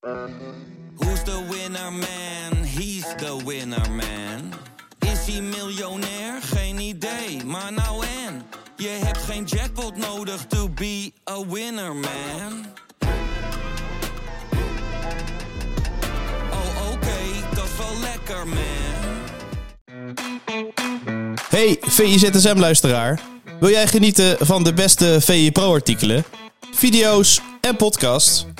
Who's the winner man? He's the winner man. Is hij miljonair? Geen idee, maar nou en. Je hebt geen jackpot nodig to be a winner man. Oh oké, dat is wel lekker man. Hey VIZSM-luisteraar. Wil jij genieten van de beste VI Pro-artikelen, video's en podcasts?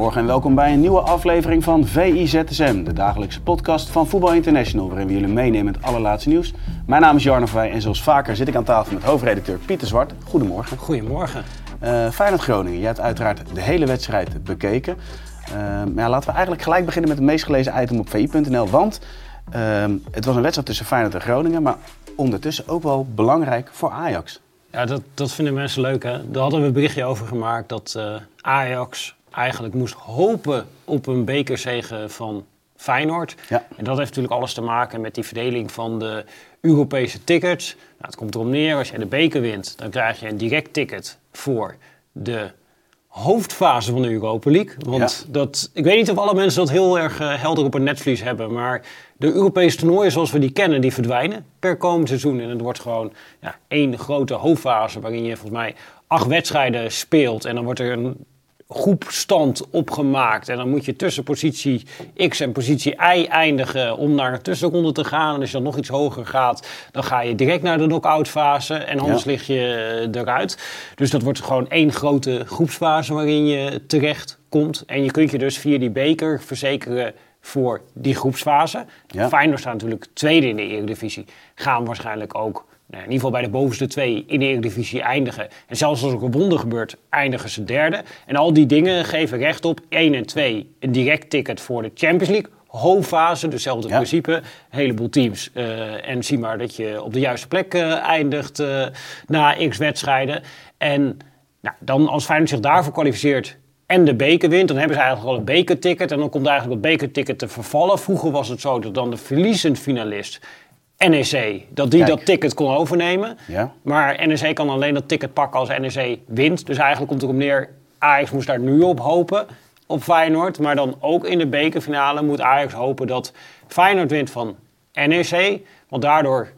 Goedemorgen en welkom bij een nieuwe aflevering van VIZSM, de dagelijkse podcast van Voetbal International, waarin we jullie meenemen met het allerlaatste nieuws. Mijn naam is Jarno Verwij en zoals vaker zit ik aan tafel met hoofdredacteur Pieter Zwart. Goedemorgen. Goedemorgen. Uh, Feyenoord Groningen, jij hebt uiteraard de hele wedstrijd bekeken. Uh, maar ja, laten we eigenlijk gelijk beginnen met het meest gelezen item op vi.nl, want uh, het was een wedstrijd tussen Feyenoord en Groningen, maar ondertussen ook wel belangrijk voor Ajax. Ja, dat, dat vinden mensen leuk hè. Daar hadden we een berichtje over gemaakt dat uh, Ajax eigenlijk moest hopen op een bekerzege van Feyenoord. Ja. En dat heeft natuurlijk alles te maken met die verdeling van de Europese tickets. Nou, het komt erop neer, als jij de beker wint, dan krijg je een direct ticket voor de hoofdfase van de Europa League. Want Ja. dat, ik weet niet of alle mensen dat heel erg eh, helder op een netvlies hebben, maar de Europese toernooien zoals we die kennen, die verdwijnen per komend seizoen. En het wordt gewoon ja, één grote hoofdfase waarin je volgens mij acht wedstrijden speelt. En dan wordt er een groepstand opgemaakt. En dan moet je tussen positie X en positie Y eindigen om naar een tussenronde te gaan. En als je dan nog iets hoger gaat, dan ga je direct naar de knock-out fase. En anders Ja. lig je eh, eruit. Dus dat wordt gewoon één grote groepsfase waarin je terecht komt. En je kunt je dus via die beker verzekeren voor die groepsfase. Ja. Feyenoord staat natuurlijk tweede in de Eredivisie. Gaan waarschijnlijk ook nou, in ieder geval bij de bovenste twee in de Eredivisie eindigen. En zelfs als er een wonder gebeurt, eindigen ze derde. En al die dingen geven recht op 1 en 2 een direct ticket voor de Champions League. Hoofdfase, dezelfde Ja. principe. Een heleboel teams. eh, en zie maar dat je op de juiste plek eh, eindigt eh, na x wedstrijden. En nou, dan als Feyenoord zich daarvoor kwalificeert en de beker wint, dan hebben ze eigenlijk al een bekerticket. En dan komt eigenlijk dat bekerticket te vervallen. Vroeger was het zo dat dan de verliezend finalist, NEC, dat die Kijk. dat ticket kon overnemen. Ja. Maar NEC kan alleen dat ticket pakken als NEC wint. Dus eigenlijk komt het erop neer, Ajax moest daar nu op hopen, op Feyenoord. Maar dan ook in de bekerfinale moet Ajax hopen dat Feyenoord wint van NEC. Want daardoor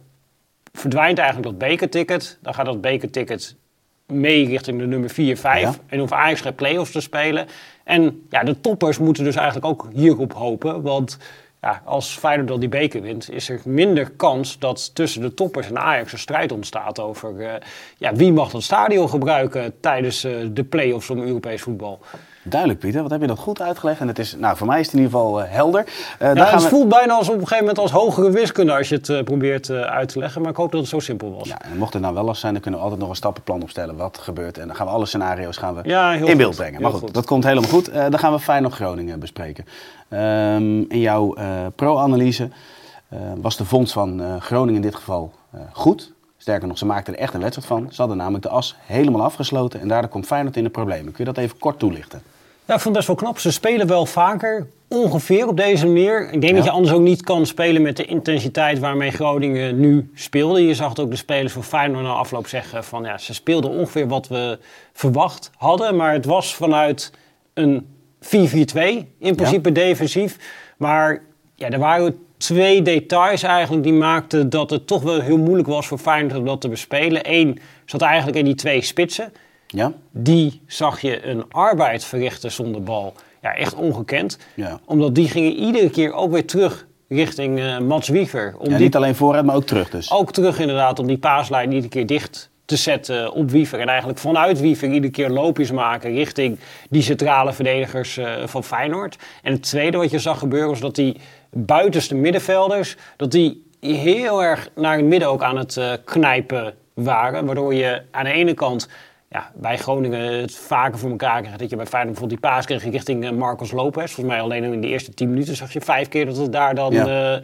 verdwijnt eigenlijk dat bekerticket. Dan gaat dat bekerticket mee richting de nummer 4, 5. Ja. En hoeft Ajax geen play-offs te spelen. En ja, de toppers moeten dus eigenlijk ook hierop hopen. Want ja, als Feyenoord die beker wint, is er minder kans dat tussen de toppers en Ajax een strijd ontstaat over eh, ja, wie mag dat stadion gebruiken tijdens eh, de play-offs om Europees voetbal. Duidelijk Pieter, wat heb je dat goed uitgelegd? En het is, nou voor mij is het in ieder geval eh, helder. Eh, daar Ja, het we... voelt bijna als op een gegeven moment als hogere wiskunde als je het eh, probeert uit te leggen. Maar ik hoop dat het zo simpel was. Ja, en mocht het nou wel lastig zijn, dan kunnen we altijd nog een stappenplan opstellen wat er gebeurt. En dan gaan we alle scenario's gaan we Ja, in goed. beeld brengen. Maar goed, goed. dat komt helemaal goed. Dan gaan we Feyenoord Groningen bespreken. Ehm, in jouw pro-analyse was de vondst van Groningen in dit geval goed. Sterker nog, ze maakten er echt een wedstrijd van. Ze hadden namelijk de as helemaal afgesloten en daardoor komt Feyenoord in de problemen. Kun je dat even kort toelichten? Ja, ik vond het best wel knap. Ze spelen wel vaker ongeveer op deze manier. Ik denk dat je anders ook niet kan spelen met de intensiteit waarmee Groningen nu speelde. Je zag het ook de spelers van Feyenoord na afloop zeggen van ja, ze speelden ongeveer wat we verwacht hadden. Maar het was vanuit een 4-4-2 in principe defensief. Maar ja, er waren twee details eigenlijk die maakten dat het toch wel heel moeilijk was voor Feyenoord om dat te bespelen. Eén zat eigenlijk in die twee spitsen Ja? die zag je een arbeid verrichten zonder bal. Ja, echt ongekend. Ja. Omdat die gingen iedere keer ook weer terug richting eh Mats Wiever. Om ja die, niet alleen vooruit, maar ook terug dus. Ook terug inderdaad om die paaslijn iedere keer dicht te zetten op Wiever. En eigenlijk vanuit Wiever iedere keer loopjes maken richting die centrale verdedigers eh, van Feyenoord. En het tweede wat je zag gebeuren was dat die buitenste middenvelders... dat die heel erg naar het midden ook aan het eh, knijpen waren. Waardoor je aan de ene kant ja, bij Groningen het vaker voor elkaar kreeg. Dat je bij Feyenoord bijvoorbeeld die paas kreeg richting eh, Marcos Lopez. Volgens mij alleen in de eerste 10 minuten zag je vijf keer dat het daar dan Ja. eh,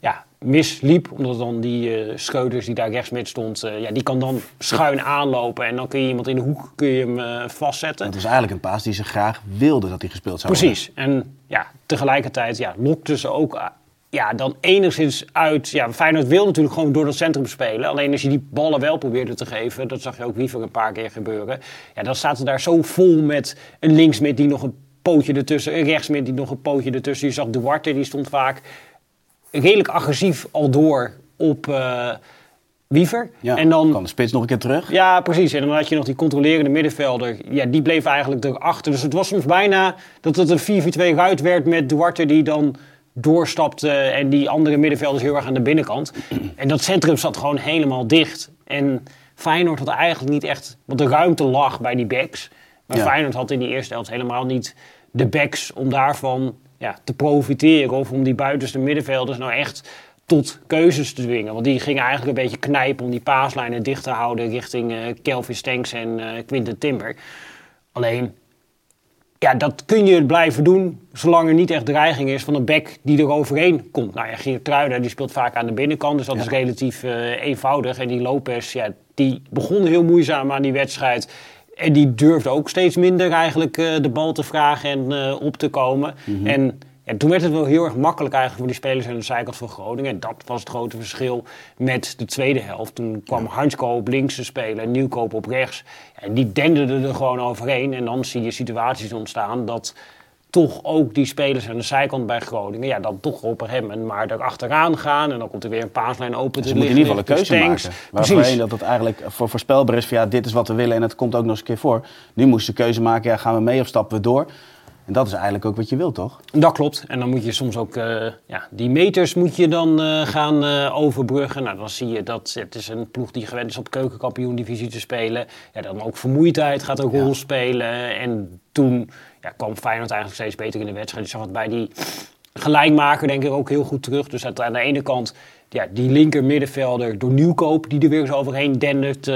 ja, misliep. Omdat dan die Scheuders die daar rechts met stond, ja, die kan dan schuin aanlopen. En dan kun je iemand in de hoek kun je hem vastzetten. Het was eigenlijk een paas die ze graag wilden dat hij gespeeld zou Precies. En ja, tegelijkertijd ja, lokte ze ook ja, dan enigszins uit. Ja, Feyenoord wil natuurlijk gewoon door dat centrum spelen. Alleen als je die ballen wel probeerde te geven, dat zag je ook Wiever een paar keer gebeuren. Ja, dan staat het daar zo vol met een linksmid die nog een pootje ertussen, een rechtsmid die nog een pootje ertussen. Je zag Duarte, die stond vaak redelijk agressief al door op eh Wiever. Ja, en dan kwam de spits nog een keer terug. ja, precies. En dan had je nog die controlerende middenvelder. Ja, die bleef eigenlijk erachter. Dus het was soms bijna dat het een 4-4-2 ruit werd met Duarte die dan doorstapte en die andere middenvelders heel erg aan de binnenkant. En dat centrum zat gewoon helemaal dicht. En Feyenoord had eigenlijk niet echt... Want de ruimte lag bij die backs. Maar Ja. Feyenoord had in die eerste helft helemaal niet de backs om daarvan ja, te profiteren. Of om die buitenste middenvelders nou echt tot keuzes te dwingen. Want die gingen eigenlijk een beetje knijpen om die paaslijnen dicht te houden richting eh, Kelvin Stenks en eh Quinten Timber. Alleen, ja, dat kun je blijven doen zolang er niet echt dreiging is van een back die er overheen komt. Nou ja, Geert Truida die speelt vaak aan de binnenkant, dus dat Ja. is relatief eh, eenvoudig. En die Lopez, ja, die begon heel moeizaam aan die wedstrijd. En die durfde ook steeds minder eigenlijk eh, de bal te vragen en eh, op te komen. En ja, toen werd het wel heel erg makkelijk eigenlijk voor die spelers aan de zijkant van Groningen. En dat was het grote verschil met de tweede helft. Toen kwam Hansko op links te spelen en Nieuwkoop op rechts. En die denderden er gewoon overheen. En dan zie je situaties ontstaan dat toch ook die spelers aan de zijkant bij Groningen... ja, dan toch op hem maar er achteraan gaan. En dan komt er weer een paaslijn open te Ze moeten in ieder geval een liggen keuze maken. Waarvoor dat het eigenlijk voor voorspelbaar is van ja, dit is wat we willen en het komt ook nog eens een keer voor. Nu moesten ze keuze maken, ja, gaan we mee of stappen we door? En dat is eigenlijk ook wat je wilt, toch? Dat klopt. En dan moet je soms ook eh, ja, die meters moet je dan eh, gaan eh, overbruggen. Nou, dan zie je dat het is een ploeg die gewend is op keukenkampioen-divisie te spelen. Ja, dan ook vermoeidheid gaat een rol spelen. En toen ja, kwam Feyenoord eigenlijk steeds beter in de wedstrijd. Je zag het bij die gelijkmaker denk ik ook heel goed terug. Dus dat aan de ene kant ja, die linker middenvelder door Nieuwkoop... die er weer eens overheen dendert,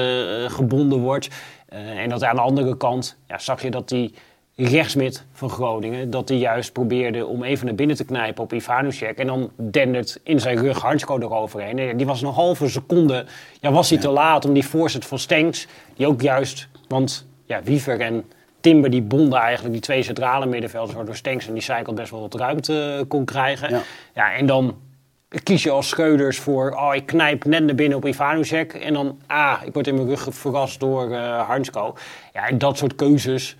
gebonden wordt. En dat aan de andere kant ja, zag je dat die rechtsmid van Groningen... dat hij juist probeerde om even naar binnen te knijpen op Ivanusek... en dan dendert in zijn rug Hansko eroverheen. En die was een halve seconde... Ja, was hij te laat om die voorzet van Stenks... die ook juist... want ja, Wiever en Timber die bonden eigenlijk die twee centrale middenvelders... waardoor Stenks en die zijkant best wel wat ruimte eh, kon krijgen. Ja. Ja, en dan kies je als scheuders voor... oh, ik knijp net naar binnen op Ivanusek... en dan, ah, ik word in mijn rug verrast door eh Hansko. Ja, en dat soort keuzes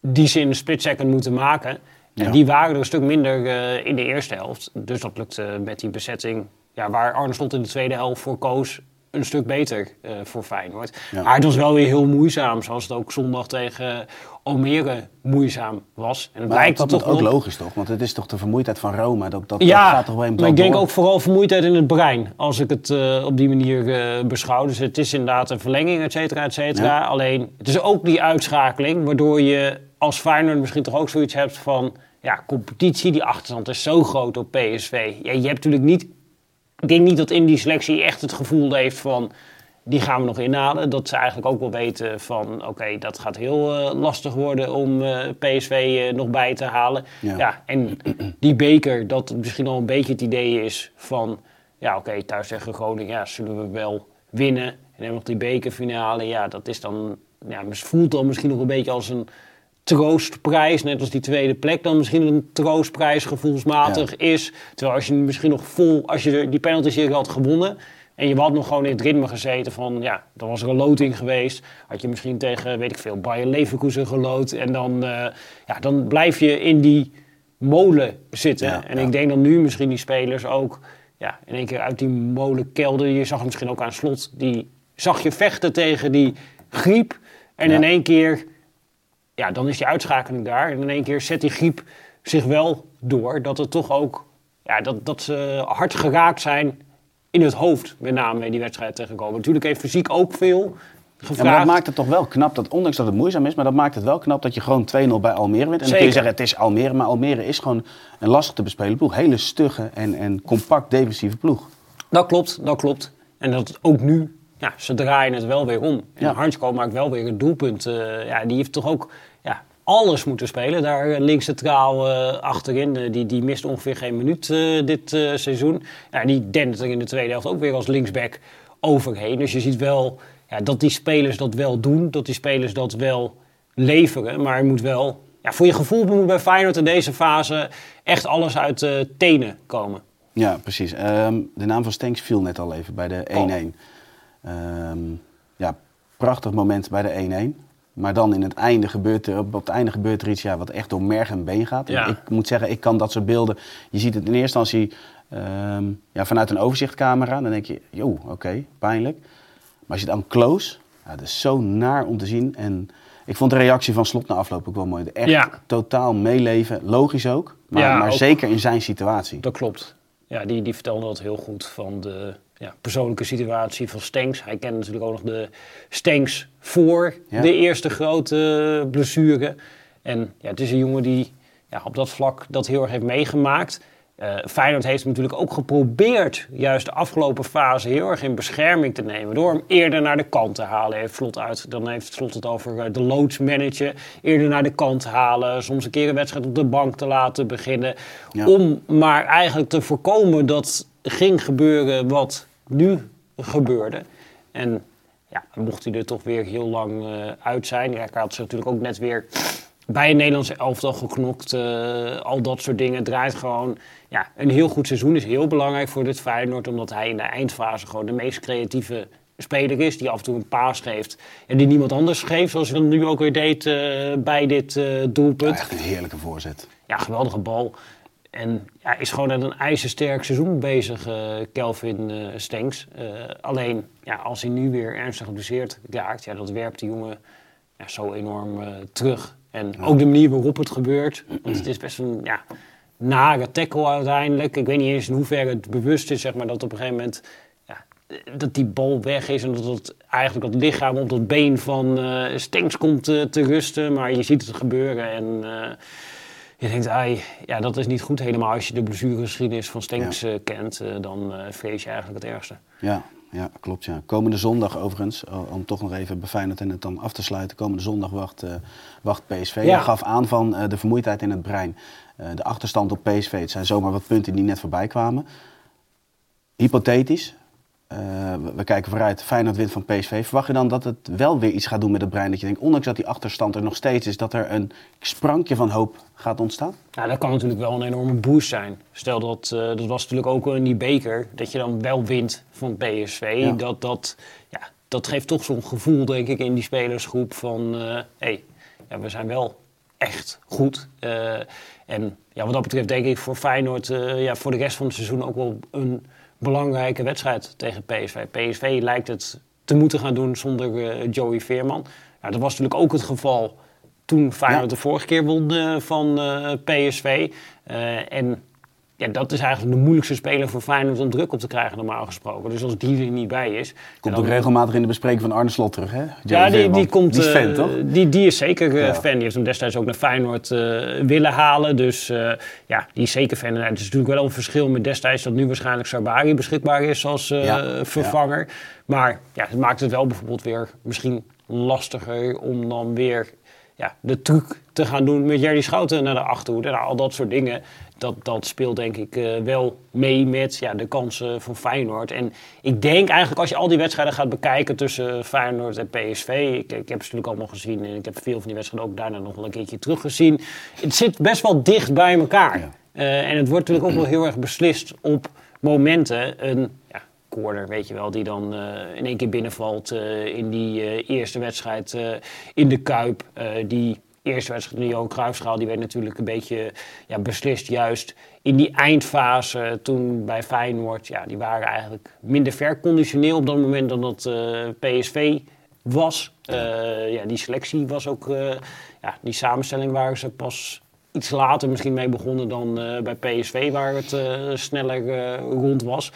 die ze in de split second moeten maken... Ja. die waren er een stuk minder eh, in de eerste helft. Dus dat lukte met die bezetting... Ja, waar Arne Slot in de tweede helft voor koos... een stuk beter eh, voor Feyenoord. Ja. Maar het was wel weer heel moeizaam... zoals het ook zondag tegen Almere moeizaam was. En het Maar dat toch ook logisch, toch? Want het is toch de vermoeidheid van Roma, dat, dat, ja, dat gaat toch wel een maar ik denk door? ook vooral vermoeidheid in het brein. Als ik het eh, op die manier eh, beschouw. Dus het is inderdaad een verlenging, et cetera, et cetera. Ja. Alleen, het is ook die uitschakeling... waardoor je als Feyenoord misschien toch ook zoiets hebt van... ja, competitie, die achterstand is zo groot op PSV. Ja, je hebt natuurlijk niet... Ik denk niet dat in die selectie echt het gevoel heeft van... die gaan we nog inhalen. Dat ze eigenlijk ook wel weten van... oké, dat gaat heel eh, lastig worden om eh, PSV eh, nog bij te halen. Ja. Ja. en die beker, dat misschien al een beetje het idee is van... ja, oké, thuis tegen Groningen, ja, zullen we wel winnen. En dan hebben we nog die bekerfinale. Ja, dat is dan... Ja, het voelt dan misschien nog een beetje als een troostprijs. Net als die tweede plek dan misschien een troostprijs gevoelsmatig is. Terwijl als je misschien nog vol... Als je die penalty serie had gewonnen... En je had nog gewoon in het ritme gezeten van, ja, dan was er een loting geweest. Had je misschien tegen, weet ik veel, Bayer Leverkusen geloot. En dan, eh, ja, dan blijf je in die molen zitten. Ja, en ja. ik denk dat nu misschien die spelers ook ja, in één keer uit die molen kelden. Je zag hem misschien ook aan slot. Die zag je vechten tegen die griep. En in één keer, ja, dan is die uitschakeling daar. En in één keer zet die griep zich wel door. Dat het toch ook, ja, dat, dat ze hard geraakt zijn in het hoofd. Met name in die wedstrijd tegenkomen. Natuurlijk heeft fysiek ook veel gevraagd. Ja, maar dat maakt het toch wel knap, dat, ondanks dat het moeizaam is, maar dat maakt het wel knap dat je gewoon 2-0 bij Almere wint. En dan kun je Zeker. zeggen, het is Almere, maar Almere is gewoon een lastig te bespelen ploeg. Hele stugge en, en compact defensieve ploeg. Dat klopt, dat klopt. En dat ook nu, ja, ze draaien het wel weer om. En Ja. Hansko maakt wel weer een doelpunt. eh, ja, die heeft toch ook alles moeten spelen. Daar eh, links centraal eh, achterin, eh, die, die mist ongeveer geen minuut dit seizoen. Ja, die dendert er in de tweede helft ook weer als linksback overheen. Dus je ziet wel ja, dat die spelers dat wel doen, dat die spelers dat wel leveren. Maar je moet wel, ja, voor je gevoel moet bij Feyenoord in deze fase echt alles uit de tenen komen. Ja, precies. Ehm, de naam van Stenks viel net al even bij de 1-1. Oh. Ehm, ja, prachtig moment bij de 1-1. Maar dan in het einde gebeurt er, op het einde gebeurt er iets ja, wat echt door merg en been gaat. Ja. Ik moet zeggen, ik kan dat soort beelden... Je ziet het in eerste instantie ehm, ja, vanuit een overzichtcamera. Dan denk je, joh, oké, pijnlijk. Maar als je het dan close... Ja, dat is zo naar om te zien. En ik vond de reactie van Slot na afloop ook wel mooi. Echt Ja. totaal meeleven. Logisch ook. Maar, Ja, maar ook. zeker in zijn situatie. Dat klopt. Ja, die, die vertelde dat heel goed van de ja, persoonlijke situatie van Stenks. Hij kende natuurlijk ook nog de Stenks voor Ja. de eerste grote blessure. En ja, het is een jongen die ja, op dat vlak dat heel erg heeft meegemaakt. Eh Feyenoord heeft hem natuurlijk ook geprobeerd, juist de afgelopen fase, heel erg in bescherming te nemen. Door hem eerder naar de kant te halen. Heeft Slot uit, dan heeft Slot het over eh, de loodsmanager. Eerder naar de kant halen. Soms een keer een wedstrijd op de bank te laten beginnen. Ja. Om maar eigenlijk te voorkomen dat ging gebeuren wat nu gebeurde. En ja, dan mocht hij er toch weer heel lang eh, uit zijn. Ja, hij had zich natuurlijk ook net weer bij een Nederlandse elftal geknokt. eh, al dat soort dingen. Draait gewoon. Ja, een heel goed seizoen is heel belangrijk voor dit Feyenoord. Omdat hij in de eindfase gewoon de meest creatieve speler is. Die af en toe een paas geeft. En die niemand anders geeft. Zoals hij dat nu ook weer deed eh, bij dit eh, Ja, doelpunt. echt een heerlijke voorzet. Ja, geweldige bal. En ja, is gewoon met een ijzersterk seizoen bezig, eh, Kelvin eh Stenks. Eh, alleen, ja, als hij nu weer ernstig geblesseerd raakt, ja, dat werpt die jongen ja, zo enorm terug. En ook de manier waarop het gebeurt. Want het is best een ja, nare tackle uiteindelijk. Ik weet niet eens in hoeverre het bewust is, zeg maar, dat op een gegeven moment... Ja, dat die bal weg is en dat het eigenlijk dat lichaam op dat been van Stenks komt te rusten. Maar je ziet het gebeuren en... je denkt, ai, ja, dat is niet goed helemaal als je de blessuregeschiedenis van Stenks eh, kent. eh, dan eh, vrees je eigenlijk het ergste. Ja, ja, klopt. Ja. Komende zondag overigens, om toch nog even Feyenoord en het dan af te sluiten. Komende zondag wacht, wacht PSV. Ja. Hij gaf aan van de vermoeidheid in het brein. De achterstand op PSV. Het zijn zomaar wat punten die net voorbij kwamen. Hypothetisch. Eh, we, kijken vooruit. Feyenoord wint van PSV. Verwacht je dan dat het wel weer iets gaat doen met het brein? Dat je denkt, ondanks dat die achterstand er nog steeds is, dat er een sprankje van hoop gaat ontstaan? Nou, dat kan natuurlijk wel een enorme boost zijn. Stel dat, eh, dat was natuurlijk ook in die beker, dat je dan wel wint van PSV. Ja. Dat, dat, ja, dat geeft toch zo'n gevoel, denk ik, in die spelersgroep van... hé, hey, ja, we zijn wel echt goed. Eh, en ja, wat dat betreft denk ik voor Feyenoord eh, ja, voor de rest van het seizoen ook wel een belangrijke wedstrijd tegen PSV. PSV lijkt het te moeten gaan doen zonder eh, Joey Veerman. Nou, dat was natuurlijk ook het geval toen Feyenoord Ja. de vorige keer won eh, van eh, PSV. En ja, dat is eigenlijk de moeilijkste speler voor Feyenoord om druk op te krijgen normaal gesproken. Dus als die er niet bij is... Komt ook regelmatig in de bespreking van Arne Slot terug, hè? ja, die, die komt. Die is fan, eh, toch? Die, die is zeker eh, Ja. fan. Die heeft hem destijds ook naar Feyenoord eh, willen halen. Dus ja, die is zeker fan. En het is natuurlijk wel een verschil met destijds dat nu waarschijnlijk Sarbari beschikbaar is als Ja, vervanger. Maar ja, het maakt het wel bijvoorbeeld weer misschien lastiger om dan weer ja, de truc te gaan doen met Jerry Schouten naar de achterhoede. Nou, al dat soort dingen, dat, dat speelt denk ik eh, wel mee met ja, de kansen van Feyenoord. En ik denk eigenlijk als je al die wedstrijden gaat bekijken tussen Feyenoord en PSV... Ik, ik heb ze natuurlijk allemaal gezien en ik heb veel van die wedstrijden ook daarna nog wel een keertje teruggezien. Het zit best wel dicht bij elkaar. Ja. Eh, en het wordt natuurlijk ook wel heel erg beslist op momenten. Een ja, corner, weet je wel, die dan eh, in één keer binnenvalt in die eerste wedstrijd in de Kuip. Die eerste wedstrijd in de Johan Cruijffschaal, die werd natuurlijk een beetje ja, beslist juist in die eindfase toen bij Feyenoord. Ja, die waren eigenlijk minder ver conditioneel op dat moment dan dat eh, PSV was. Eh, ja, die selectie was ook, eh, ja, die samenstelling waren ze pas iets later misschien mee begonnen dan bij PSV, waar het sneller rond was.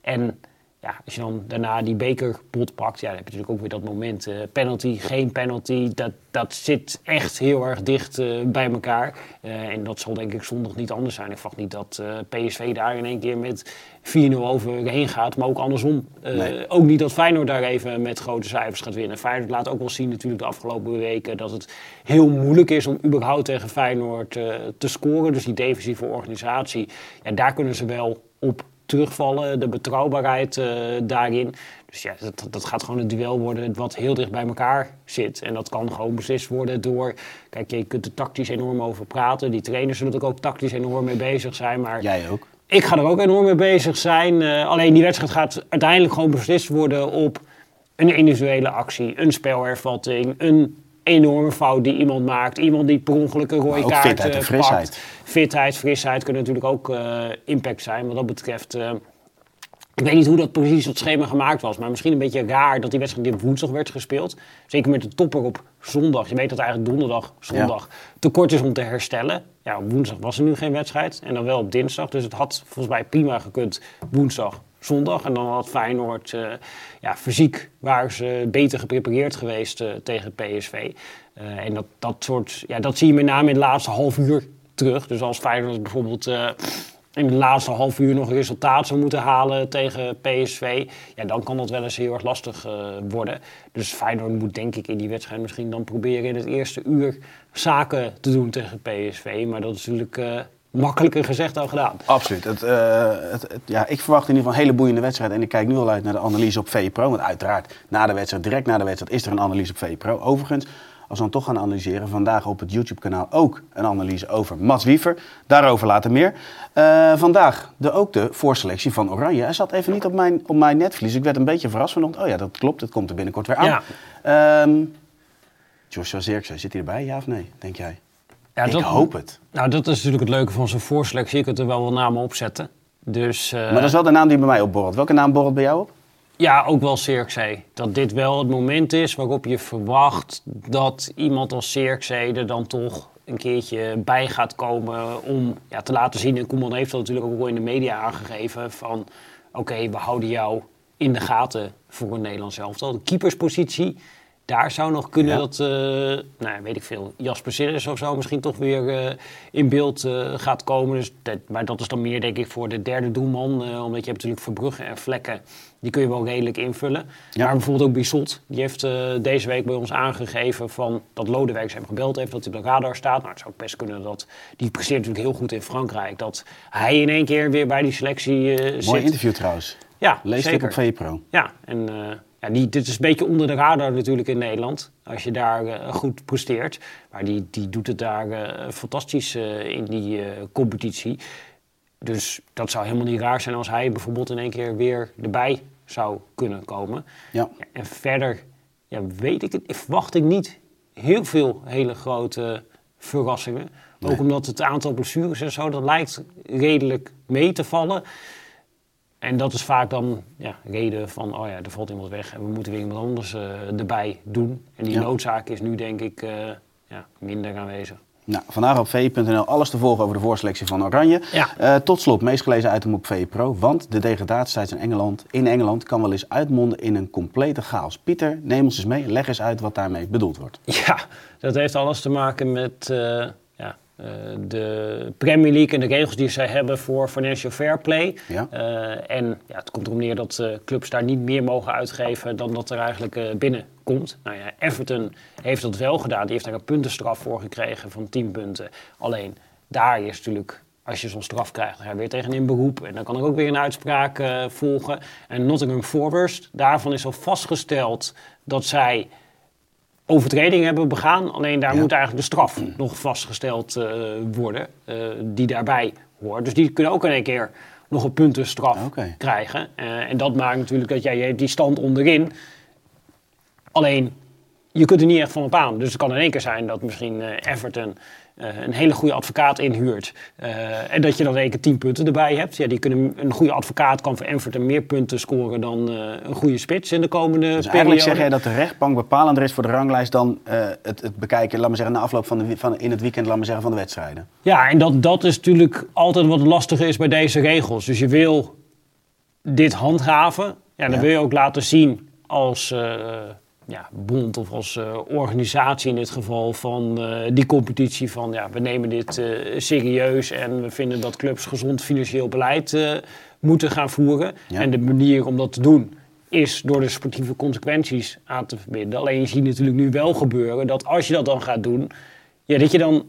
En ja, als je dan daarna die bekerpot pakt, ja, dan heb je natuurlijk ook weer dat moment. eh, penalty, geen penalty, dat, dat zit echt heel erg dicht eh, bij elkaar. Eh, en dat zal denk ik zondag niet anders zijn. Ik verwacht niet dat PSV daar in één keer met 4-0 overheen gaat. Maar ook andersom. Nee. Ook niet dat Feyenoord daar even met grote cijfers gaat winnen. Feyenoord laat ook wel zien natuurlijk de afgelopen weken dat het heel moeilijk is om überhaupt tegen Feyenoord te scoren. Dus die defensieve organisatie, ja, daar kunnen ze wel op terugvallen. De betrouwbaarheid eh, daarin. Dus ja, dat, dat gaat gewoon een duel worden wat heel dicht bij elkaar zit. En dat kan gewoon beslist worden door... Kijk, je kunt er tactisch enorm over praten. Die trainers zullen er ook tactisch enorm mee bezig zijn. Maar Jij ook. ik ga er ook enorm mee bezig zijn. Eh, alleen die wedstrijd gaat uiteindelijk gewoon beslist worden op een individuele actie, een spelhervatting, een enorme fout die iemand maakt, iemand die per ongeluk een rode kaart fitheid en eh, frisheid. pakt. Fitheid, frisheid kunnen natuurlijk ook eh, impact zijn. Wat dat betreft, eh, ik weet niet hoe dat precies het schema gemaakt was, maar misschien een beetje raar dat die wedstrijd die op woensdag werd gespeeld. Zeker met de topper op zondag. Je weet dat eigenlijk donderdag, zondag te kort is om te herstellen. Ja, op woensdag was er nu geen wedstrijd en dan wel op dinsdag. Dus het had volgens mij prima gekund woensdag, zondag. En dan had Feyenoord, eh, ja, fysiek waren ze beter geprepareerd geweest eh, tegen PSV. Eh, en dat, dat soort, ja, dat zie je met name in het laatste half uur terug. Dus als Feyenoord bijvoorbeeld in de laatste half uur nog resultaat zou moeten halen tegen PSV, ja, dan kan dat wel eens heel erg lastig worden. Dus Feyenoord moet denk ik in die wedstrijd misschien dan proberen in het eerste uur zaken te doen tegen PSV. Maar dat is natuurlijk makkelijker gezegd dan gedaan. Absoluut. Het, eh, het, het- ja, ik verwacht in ieder geval een hele boeiende wedstrijd. En ik kijk nu al uit naar de analyse op VPRO. Want uiteraard, na de wedstrijd, direct na de wedstrijd, is er een analyse op VPRO. Overigens, als we dan toch gaan analyseren, vandaag op het YouTube-kanaal ook een analyse over Mats Wiever. Daarover later meer. Eh, vandaag de, ook de voorselectie van Oranje. Hij zat even niet op mijn, op mijn netvlies. Ik werd een beetje verrast vanochtend. Oh ja, dat klopt. Het komt er binnenkort weer aan. Ehm Joshua Zirkzee, zit hij erbij? Ja of nee, denk jij? Ja, ik dat- hoop het. Nou, dat is natuurlijk het leuke van zo'n voorselectie. Je kunt er wel wat namen op zetten. Dus, eh, Maar dat is wel de naam die bij mij opborrelt. Welke naam borrelt bij jou op? Ja, ook wel Cirkzee. Dat dit wel het moment is waarop je verwacht dat iemand als Cirkzee er dan toch een keertje bij gaat komen om ja, te laten zien. En Koeman heeft dat natuurlijk ook wel in de media aangegeven van oké, we houden jou in de gaten voor een Nederlands elftal. De keeperspositie, daar zou nog kunnen Ja. dat, eh, nou weet ik veel, Jasper Sillis of zo misschien toch weer eh, in beeld eh, gaat komen. Dus dat, maar dat is dan meer denk ik voor de derde doelman, omdat je hebt natuurlijk Verbrugge en Vlekken, die kun je wel redelijk invullen. Ja. Maar bijvoorbeeld ook Bissot, die heeft deze week bij ons aangegeven van dat Lodewijk hem gebeld heeft, dat hij op de radar staat. Nou, het zou ook best kunnen dat, die presteert natuurlijk heel goed in Frankrijk, dat hij in één keer weer bij die selectie zit. Mooi interview trouwens. Ja, Lees het zeker. op VPRO. Ja, en ja, die, dit is een beetje onder de radar natuurlijk in Nederland. Als je daar eh, goed presteert. Maar die, die doet het daar eh, fantastisch eh, in die competitie. Dus dat zou helemaal niet raar zijn als hij bijvoorbeeld in één keer weer erbij zou kunnen komen. Ja. Ja, en verder ja, weet ik het, verwacht ik niet heel veel hele grote verrassingen. Nee. Ook omdat het aantal blessures en zo, dat lijkt redelijk mee te vallen. En dat is vaak dan ja, reden van, oh ja, er valt iemand weg en we moeten weer iemand anders eh, erbij doen. En die Ja. noodzaak is nu denk ik eh, ja, minder aanwezig. Nou, vandaag op v.nl alles te volgen over de voorselectie van Oranje. Ja. Eh, tot slot, meest gelezen item op VPRO. Want de degradatietijd in Engeland, in Engeland kan wel eens uitmonden in een complete chaos. Pieter, neem ons eens mee. Leg eens uit wat daarmee bedoeld wordt. Ja, dat heeft alles te maken met eh, de Premier League en de regels die zij hebben voor financial fair play. Ja. Eh, en ja, het komt erom neer dat eh, clubs daar niet meer mogen uitgeven dan dat er eigenlijk binnenkomt. Nou ja, Everton heeft dat wel gedaan. Die heeft daar een puntenstraf voor gekregen van 10 punten. Alleen daar is natuurlijk als je zo'n straf krijgt, dan ga je weer tegen in beroep. En dan kan er ook weer een uitspraak volgen. En Nottingham Forest, daarvan is al vastgesteld dat zij overtredingen hebben begaan. Alleen daar Ja. moet eigenlijk de straf nog vastgesteld eh, worden, eh, die daarbij hoort. Dus die kunnen ook in één keer nog een puntenstraf krijgen. Eh, en dat maakt natuurlijk dat jij je hebt die stand onderin. Alleen, je kunt er niet echt van op aan. Dus het kan in één keer zijn dat misschien Everton eh, een hele goede advocaat inhuurt. eh, en dat je dan keer 10 punten erbij hebt. Ja, die kunnen, een goede advocaat kan voor Everton meer punten scoren dan eh, een goede spits in de komende Dus periode. eigenlijk zeg jij dat de rechtbank bepalender is voor de ranglijst dan het, het bekijken, laat maar zeggen, na afloop van, de, van in het weekend, laat maar zeggen, van de wedstrijden. Ja, en dat, dat is natuurlijk altijd wat lastig is bij deze regels. Dus je wil dit handhaven, Ja, dan Ja. wil je ook laten zien als ja, bond of als eh, organisatie in dit geval van eh, die competitie van ja, we nemen dit eh, serieus en we vinden dat clubs gezond financieel beleid moeten gaan voeren. Ja. En de manier om dat te doen is door de sportieve consequenties aan te verbinden. Alleen je ziet natuurlijk nu wel gebeuren dat als je dat dan gaat doen, ja, dat je dan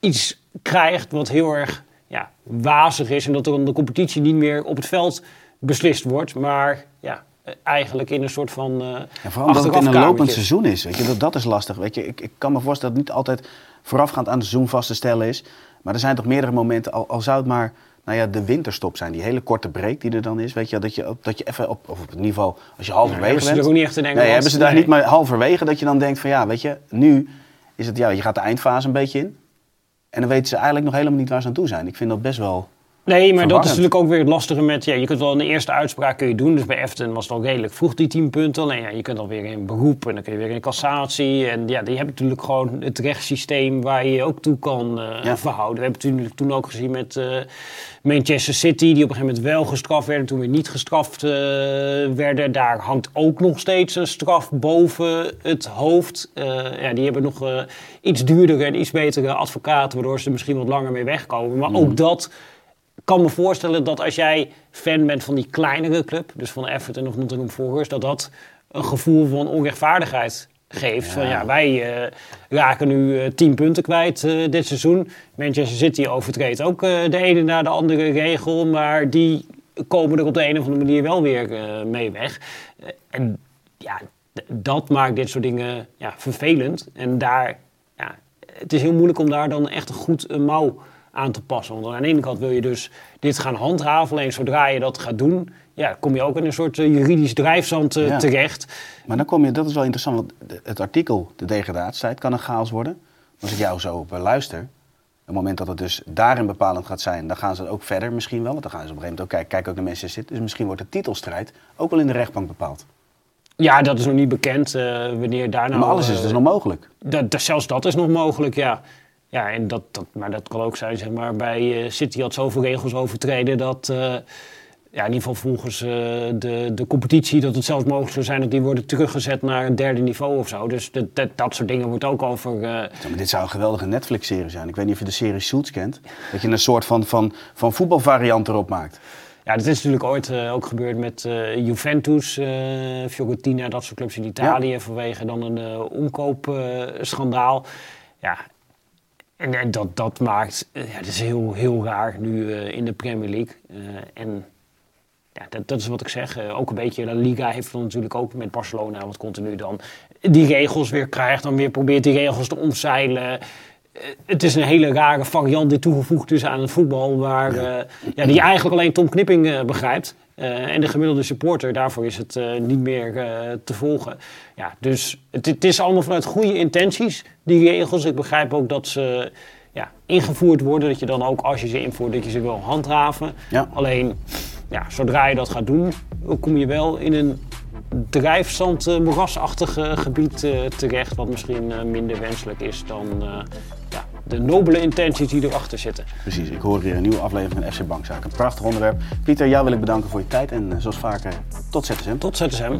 iets krijgt wat heel erg ja, wazig is. En dat er dan de competitie niet meer op het veld beslist wordt. Maar ja, eigenlijk in een soort van. eh En vooral omdat het in een lopend seizoen is. Weet je, dat, dat is lastig. Weet je, ik, ik kan me voorstellen dat het niet altijd voorafgaand aan het seizoen vast te stellen is. Maar er zijn toch meerdere momenten, al, al zou het maar nou ja, de winterstop zijn. Die hele korte break die er dan is. Weet je, dat je, dat je even op, of op het niveau, als je halverwege hebben ze bent. er ook niet echt in Engeland. Nee, hebben ze daar Nee. niet, maar halverwege dat je dan denkt van ja, weet je, nu is het, ja, je gaat de eindfase een beetje in. En dan weten ze eigenlijk nog helemaal niet waar ze aan toe zijn. Ik vind dat best wel... Nee, maar dat is natuurlijk ook weer het lastige met... Ja, je kunt wel een eerste uitspraak kun je doen. Dus bij Efton was het al redelijk vroeg, die 10 punten. Alleen ja, je kunt dan weer in beroep en dan kun je weer in cassatie. En ja, je hebt natuurlijk gewoon het rechtssysteem waar je je ook toe kan eh, Ja. verhouden. We hebben het natuurlijk toen ook gezien met eh, Manchester City... die op een gegeven moment wel gestraft werden, toen weer niet gestraft eh, werden. Daar hangt ook nog steeds een straf boven het hoofd. Ja, die hebben nog iets duurdere en iets betere advocaten... waardoor ze er misschien wat langer mee wegkomen. Maar ook dat kan me voorstellen dat als jij fan bent van die kleinere club, dus van Everton of Nottingham Forest, dat dat een gevoel van onrechtvaardigheid geeft. Van ja, wij eh, raken nu eh, 10 punten kwijt eh, dit seizoen. Manchester City overtreedt ook de ene na de andere regel, maar die komen er op de een of andere manier wel weer mee weg. En ja, dat maakt dit soort dingen ja, vervelend. En daar, ja, het is heel moeilijk om daar dan echt goed een mouw aan te passen. Want aan de ene kant wil je dus dit gaan handhaven. Alleen zodra je dat gaat doen, ja, kom je ook in een soort eh, juridisch drijfzand eh, Ja. terecht. Maar dan kom je, dat is wel interessant, want het artikel, de degradatietijd, kan een chaos worden. Als ik jou zo op luister, op het moment dat het dus daarin bepalend gaat zijn, dan gaan ze ook verder misschien wel. Want dan gaan ze op een gegeven moment ook kijken, kijken ook naar Manchester City. Dus misschien wordt de titelstrijd ook wel in de rechtbank bepaald. Ja, dat is nog niet bekend eh, wanneer daar nou... maar alles is dus nog mogelijk. Dat, dat- zelfs dat is nog mogelijk, ja. Ja, en dat, dat, maar dat kan ook zijn, zeg maar, bij eh, City had zoveel regels overtreden dat, eh, ja, in ieder geval volgens eh, de, de competitie, dat het zelfs mogelijk zou zijn dat die worden teruggezet naar een derde niveau of zo. Dus dat, dat, dat soort dingen wordt ook over... Ja, maar dit zou een geweldige Netflix-serie zijn. Ik weet niet of je de serie Suits kent. Dat je een soort van, van, van voetbalvariant erop maakt. Ja, dat is natuurlijk ooit ook gebeurd met Juventus, Fiorentina, dat soort clubs in Italië vanwege dan een omkoopschandaal. ja, en, dat, dat maakt, eh, ja, dat is heel, heel raar nu eh, in de Premier League. Eh, en ja, dat, dat is wat ik zeg. Ook een beetje, La Liga heeft dan natuurlijk ook met Barcelona, wat continu dan die regels weer krijgt, dan weer probeert die regels te omzeilen. Eh, het is een hele rare variant die toegevoegd is aan het voetbal, waar, eh, ja, die eigenlijk alleen Tom Knipping eh, begrijpt. Eh, en de gemiddelde supporter, daarvoor is het eh, niet meer eh, te volgen. Ja, dus het, het is allemaal vanuit goede intenties, die regels. Ik begrijp ook dat ze ja, ingevoerd worden, dat je dan ook als je ze invoert, dat je ze wil handhaven. Ja. Alleen, ja, zodra je dat gaat doen, kom je wel in een drijfzand, eh, moerasachtig eh, gebied eh, terecht, wat misschien eh, minder wenselijk is dan eh, de nobele intenties die erachter zitten. Precies, ik hoor hier een nieuwe aflevering van FC Bankzaken. Een prachtig onderwerp. Pieter, jou wil ik bedanken voor je tijd en eh, zoals vaker, tot ZSM. Tot ZSM.